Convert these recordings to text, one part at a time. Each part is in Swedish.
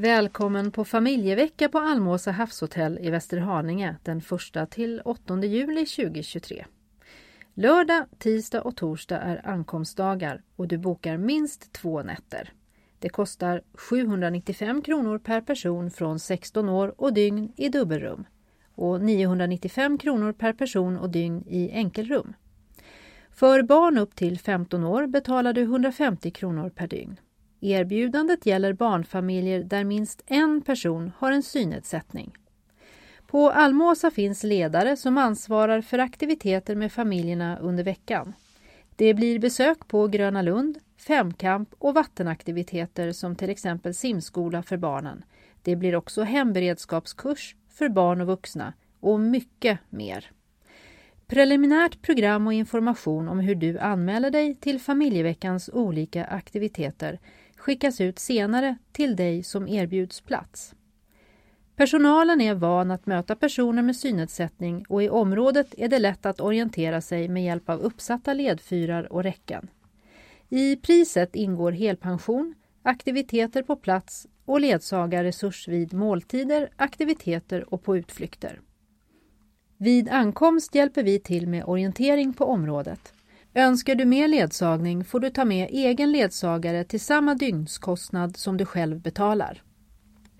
Välkommen på familjevecka på Almåsa havshotell i Västerhaninge den 1 till 8 juli 2023. Lördag, tisdag och torsdag är ankomstdagar och du bokar minst två nätter. Det kostar 795 kronor per person från 16 år och dygn i dubbelrum och 995 kronor per person och dygn i enkelrum. För barn upp till 15 år betalar du 150 kronor per dygn. Erbjudandet gäller barnfamiljer där minst en person har en synnedsättning. På Almåsa finns ledare som ansvarar för aktiviteter med familjerna under veckan. Det blir besök på Gröna Lund, femkamp och vattenaktiviteter som till exempel simskola för barnen. Det blir också hemberedskapskurs för barn och vuxna och mycket mer. Preliminärt program och information om hur du anmäler dig till familjeveckans olika aktiviteter skickas ut senare till dig som erbjuds plats. Personalen är van att möta personer med synnedsättning och i området är det lätt att orientera sig med hjälp av uppsatta ledfyrar och räcken. I priset ingår helpension, aktiviteter på plats och ledsagarresurs vid måltider, aktiviteter och på utflykter. Vid ankomst hjälper vi till med orientering på området. Önskar du mer ledsagning får du ta med egen ledsagare till samma dygnskostnad som du själv betalar.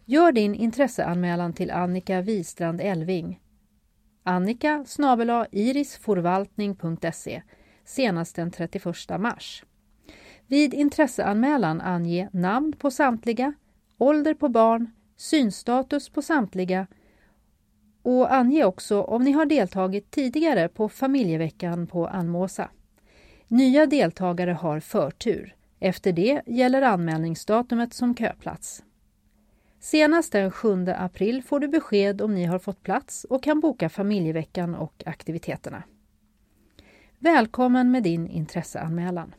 Gör din intresseanmälan till Annika Wistrand Elving. Annika irisforvaltning.se senast den 31 mars. Vid intresseanmälan ange namn på samtliga, ålder på barn, synstatus på samtliga och ange också om ni har deltagit tidigare på familjeveckan på Almåsa. Nya deltagare har förtur. Efter det gäller anmälningsdatumet som köplats. Senast den 7 april får du besked om ni har fått plats och kan boka familjeveckan och aktiviteterna. Välkommen med din intresseanmälan.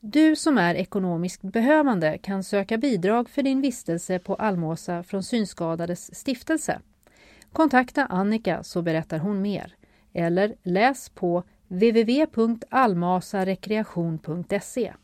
Du som är ekonomiskt behövande kan söka bidrag för din vistelse på Almåsa från Synskadades stiftelse. Kontakta Annika så berättar hon mer eller läs på www.almasarekreation.se